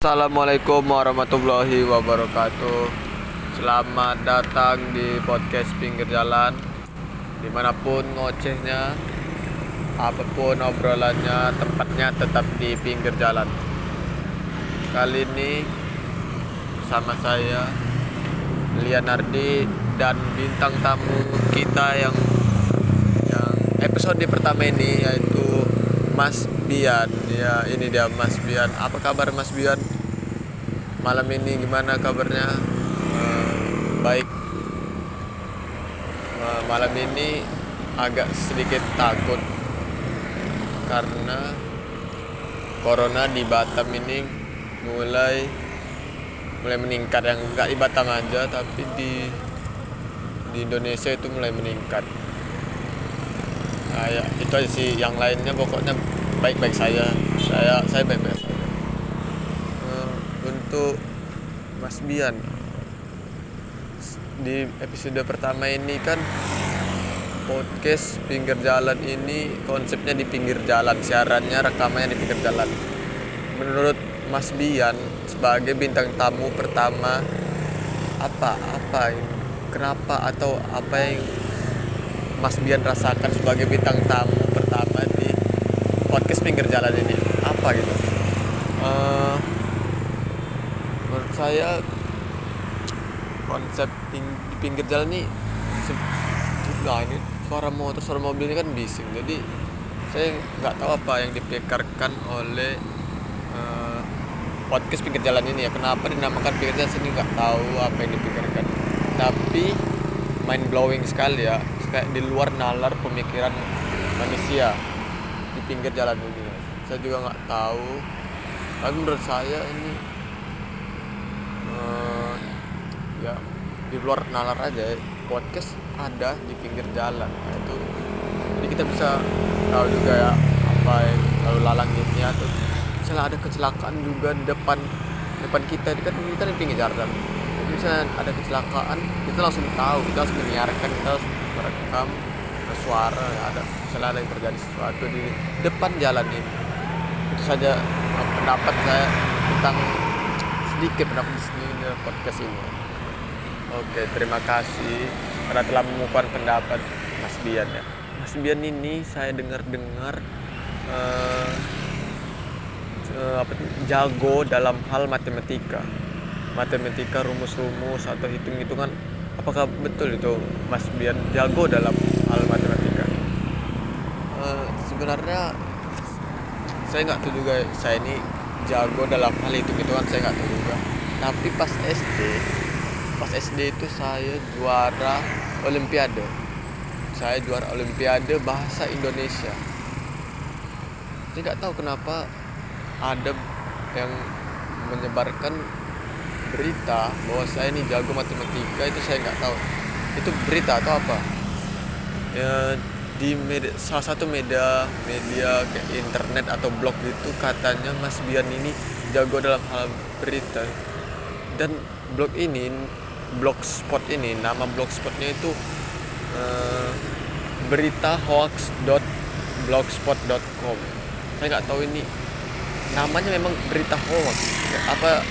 Assalamualaikum warahmatullahi wabarakatuh. Selamat datang di podcast pinggir jalan. Di mana pun ngocehnya Apa pun obrolannya Tempatnya tetap di pinggir jalan. Kali ini Bersama saya Lianardi Dan bintang tamu kita yang Yang episode pertama ini Yaitu Mas Bian. Ya ini dia Mas Bian. Apa kabar Mas Bian? Malam ini gimana kabarnya? Uh, baik. Uh, malam ini agak sedikit takut karena corona di Batam ini mulai mulai meningkat. Yang enggak di Batam aja tapi di di Indonesia itu mulai meningkat nah, ya, itu aja sih yang lainnya pokoknya baik-baik saya. Saya saya baik-baik saja. Uh, untuk Mas Bian di episode pertama ini kan podcast pinggir jalan ini konsepnya di pinggir jalan siarannya rekamannya di pinggir jalan. Menurut Mas Bian sebagai bintang tamu pertama apa apa ini? Kenapa atau apa yang Mas Bian rasakan sebagai bintang tamu pertama di podcast pinggir jalan ini. Apa gitu? Uh, menurut saya konsep di pinggir jalan ini nah ini suara motor suara mobil ini kan bising. Jadi saya nggak tahu apa yang dipikirkan oleh uh, podcast pinggir jalan ini ya. Kenapa dinamakan pinggir jalan sini nggak tahu apa yang dipikirkan tapi mind blowing sekali ya kayak di luar nalar pemikiran manusia di pinggir jalan ini. Saya juga nggak tahu. Tapi menurut saya ini uh, ya di luar nalar aja podcast ada di pinggir jalan. Nah, itu jadi kita bisa tahu juga ya apa yang lalu lalang ini atau misalnya ada kecelakaan juga di depan depan kita kan kita di pinggir jalan. Jadi misalnya ada kecelakaan kita langsung tahu kita harus menyiarkan kita harus merekam suara ada ada yang terjadi sesuatu di depan jalan ini. Itu saja pendapat saya tentang sedikit pendapat di podcast ini. Oke terima kasih karena telah mengukuhkan pendapat Mas Bian ya. Mas Bian ini saya dengar-dengar uh, uh, apa jago dalam hal matematika. Matematika rumus-rumus atau hitung-hitungan apakah betul itu Mas Bian jago dalam hal matematika? Uh, sebenarnya saya nggak tahu juga saya ini jago dalam hal itu gitu kan saya nggak tahu juga. Tapi pas SD pas SD itu saya juara olimpiade. Saya juara olimpiade bahasa Indonesia. Saya nggak tahu kenapa ada yang menyebarkan berita bahwa saya ini jago matematika itu saya nggak tahu. Itu berita atau apa? Ya di media, salah satu media media kayak internet atau blog itu katanya Mas Bian ini jago dalam hal berita. Dan blog ini blogspot ini nama blogspotnya itu uh, berita hoax.blogspot.com saya nggak tahu ini namanya memang berita hoax apa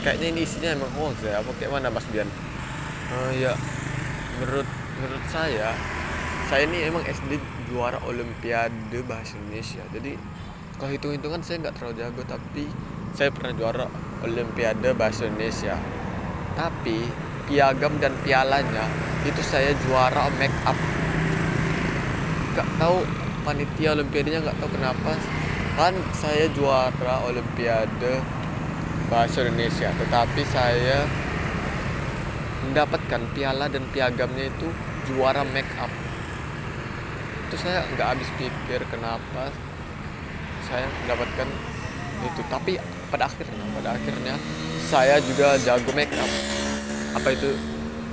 kayaknya ini isinya emang hoax ya. Apa kayak mana Mas Bian uh, ya menurut menurut saya saya ini emang SD juara Olimpiade bahasa Indonesia. Jadi kalau hitung hitungan saya nggak terlalu jago tapi saya pernah juara Olimpiade bahasa Indonesia. Tapi piagam dan pialanya itu saya juara make up. Nggak tahu panitia Olimpiadenya nggak tahu kenapa. Kan saya juara Olimpiade bahasa Indonesia. Tetapi saya mendapatkan piala dan piagamnya itu juara make up. Itu saya nggak habis pikir kenapa saya mendapatkan itu. Tapi pada akhirnya pada akhirnya saya juga jago make up. Apa itu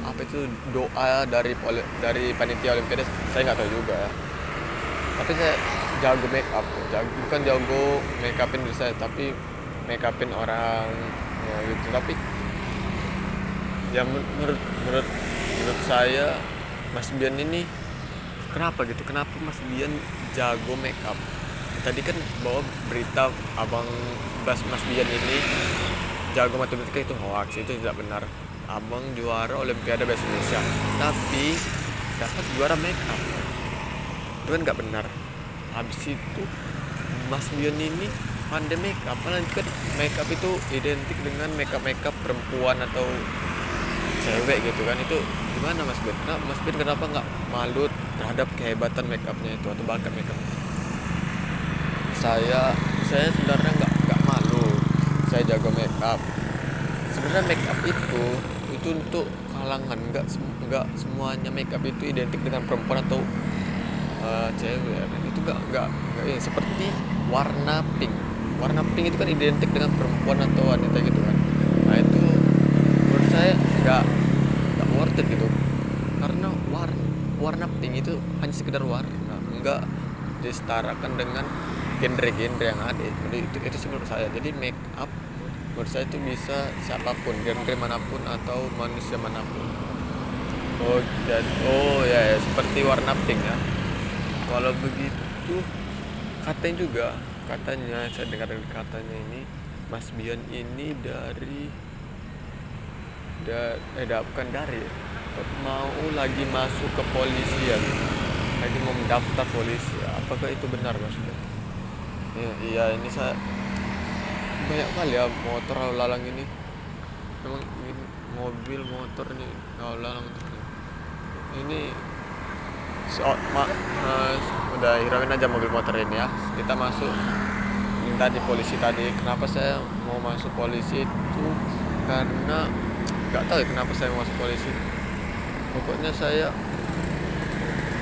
apa itu doa dari dari panitia olimpiade saya nggak tahu juga ya. Tapi saya jago make up jago, bukan jago make upin diri saya tapi make upin orang ya gitu. Tapi ya menurut menurut menurut saya Mas Bian ini kenapa gitu? Kenapa Mas Bian jago make up tadi kan bawa berita abang Bas Mas Bian ini jago matematika itu hoax itu tidak benar. Abang juara olimpiade bahasa Indonesia tapi dapat juara make up itu kan nggak benar. Habis itu Mas Bion ini up apalagi kan make up itu identik dengan make up make up perempuan atau cewek gitu kan itu gimana Mas Ben? Nah, Mas Ben kenapa nggak malu terhadap kehebatan make upnya itu atau bakat make up? Saya saya sebenarnya nggak nggak malu saya jago make up. Sebenarnya make up itu itu untuk kalangan nggak nggak semuanya make up itu identik dengan perempuan atau uh, cewek itu nggak nggak ya, seperti warna pink warna pink itu kan identik dengan perempuan atau wanita gitu kan. Nah itu menurut saya nggak nggak worth it gitu. Karena warna warna pink itu hanya sekedar warna nggak disetarakan dengan genre-genre yang ada. Jadi itu itu sih menurut saya. Jadi make up menurut saya itu bisa siapa pun genre mana pun atau manusia mana pun. Oh jadi oh ya, ya seperti warna pink ya. Kalau begitu katanya juga katanya saya dengar dari katanya ini Mas Bion ini dari da, eh bukan dari mau lagi masuk ke polisi ya lagi mau mendaftar polisi. Apakah itu benar Mas ya, iya ini saya banyak kali ya motor lalu lalang ini. Memang ini mobil motor ini lalu lalang ini so, ma, uh, udah hirauin aja mobil motor ini ya. Kita masuk minta di polisi tadi kenapa saya mau masuk polisi itu karena nggak tahu ya kenapa saya mau masuk polisi. Pokoknya saya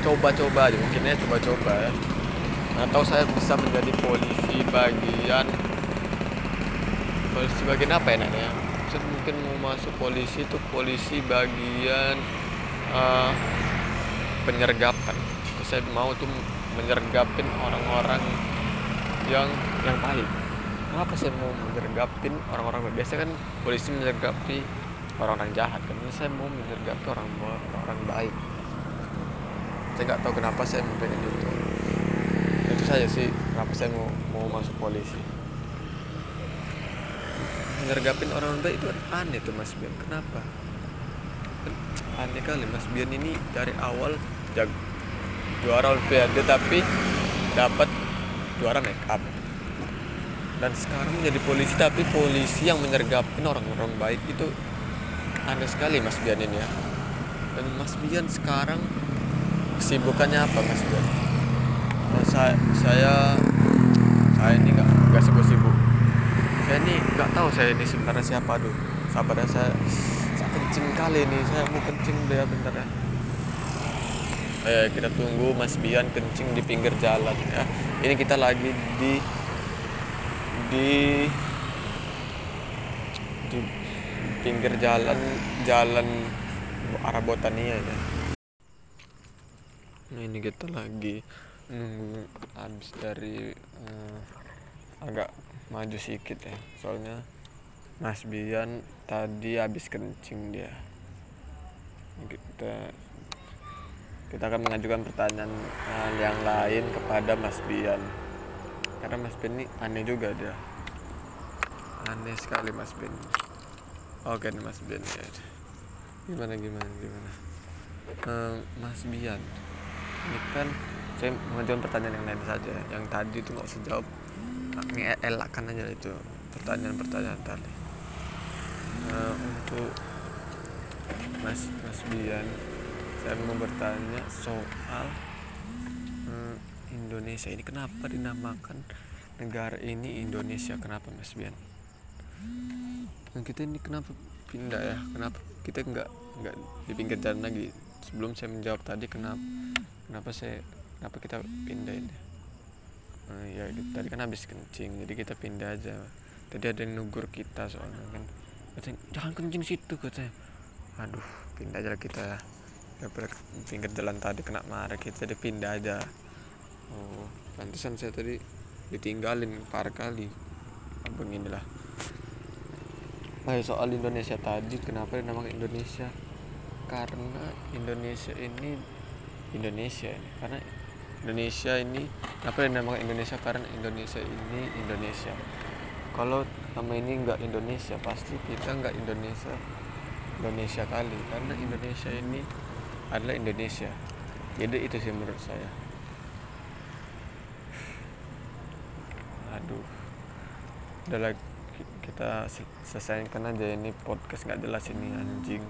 coba-coba aja mungkin ya coba-coba ya. Atau saya bisa menjadi polisi bagian polisi bagian apa ya namanya mungkin mau masuk polisi itu polisi bagian uh, penyergapan. Saya mau tuh menyergapin orang-orang yang yang baik kenapa saya mau menyergapin orang-orang biasa kan? Polisi menyergapi orang-orang jahat kan? Saya mau menyergapi orang orang baik? Saya nggak tahu kenapa saya pengen itu. Itu saja sih kenapa saya mau mau masuk polisi. Menyergapin orang baik itu aneh tuh mas Bian. Kenapa? Aneh kali Mas Bian ini dari awal jag juara olimpiade tapi dapat juara make up. Dan sekarang menjadi polisi tapi polisi yang menyergapin orang-orang baik itu aneh sekali Mas Bian ini ya. Dan Mas Bian sekarang kesibukannya apa Mas Bian? Nah, saya saya saya ini nggak nggak sibuk-sibuk. Saya ini nggak tahu saya ini sebenarnya siapa dulu sabarnya saya kencing kali ini saya mau kencing deh bentar ya eh, kita tunggu Mas Bian kencing di pinggir jalan ya. Ini kita lagi di di di pinggir jalan jalan arah Botania ya. Nah ini kita lagi nunggu habis dari uh, agak maju sedikit ya. Soalnya Mas Bian tadi habis kencing dia. Kita kita akan mengajukan pertanyaan uh, yang lain kepada Mas Bian. Karena Mas Bian ini aneh juga dia. Aneh sekali Mas Bian. Oke nih Mas Bian ya. Gimana gimana gimana? Uh, Mas Bian ini kan saya mengajukan pertanyaan yang lain saja. Yang tadi itu nggak usah jawab. Elakkan aja itu pertanyaan-pertanyaan tadi. Uh, untuk Mas Mas Bian saya mau bertanya soal uh, Indonesia ini kenapa dinamakan negara ini Indonesia? Kenapa Mas Bian? Dan kita ini kenapa pindah ya? Kenapa kita nggak nggak di pinggir jalan lagi? Sebelum saya menjawab tadi kenapa kenapa saya kenapa kita pindah ini uh, ya tadi kan habis kencing jadi kita pindah aja. Tadi ada yang nugur kita soalnya kan. Jangan kencing situ katanya. Aduh pindah aja kita. ya daripada pinggir jalan tadi kena marah kita jadi pindah aja. Oh pantesan saya tadi ditinggalin parah kali. Abang inilah. Ayo soal Indonesia tadi kenapa dinamakan Indonesia? Karena Indonesia ini Indonesia ini karena Indonesia ini apa yang dinamakan Indonesia? Karena Indonesia ini Indonesia. Kalau nama ini nggak Indonesia pasti kita nggak Indonesia Indonesia kali. Karena Indonesia ini adalah Indonesia. Jadi itu sih menurut saya. Aduh. Udah lagi kita selesaikan aja ini podcast nggak jelas ini anjing.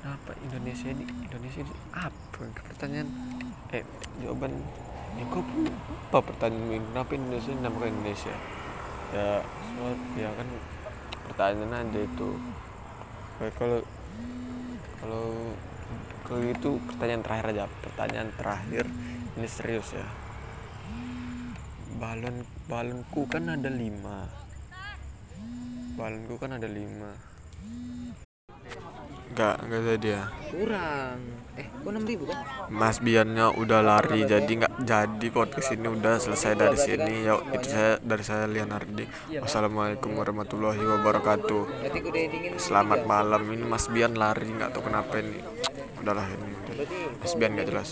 Kenapa Indonesia ini Indonesia ini apa pertanyaan? Eh jawaban ya kok apa pertanyaan kenapa Indonesia ini namanya Indonesia? Ya soal ya kan pertanyaan aja itu. Kalau kalau kalau itu pertanyaan terakhir aja. Pertanyaan terakhir. Ini serius ya. Balon balonku kan ada lima. Balonku kan ada lima. Enggak, enggak jadi ya? Kurang. Eh kok enam ribu kan Mas Biannya udah lari jadi nggak jadi podcast ini udah selesai dari sini. Ya itu saya dari saya Lian Ardi wassalamualaikum warahmatullahi wabarakatuh. Selamat malam. Ini Mas Bian lari nggak tahu kenapa ini udahlah ini Bian nggak jelas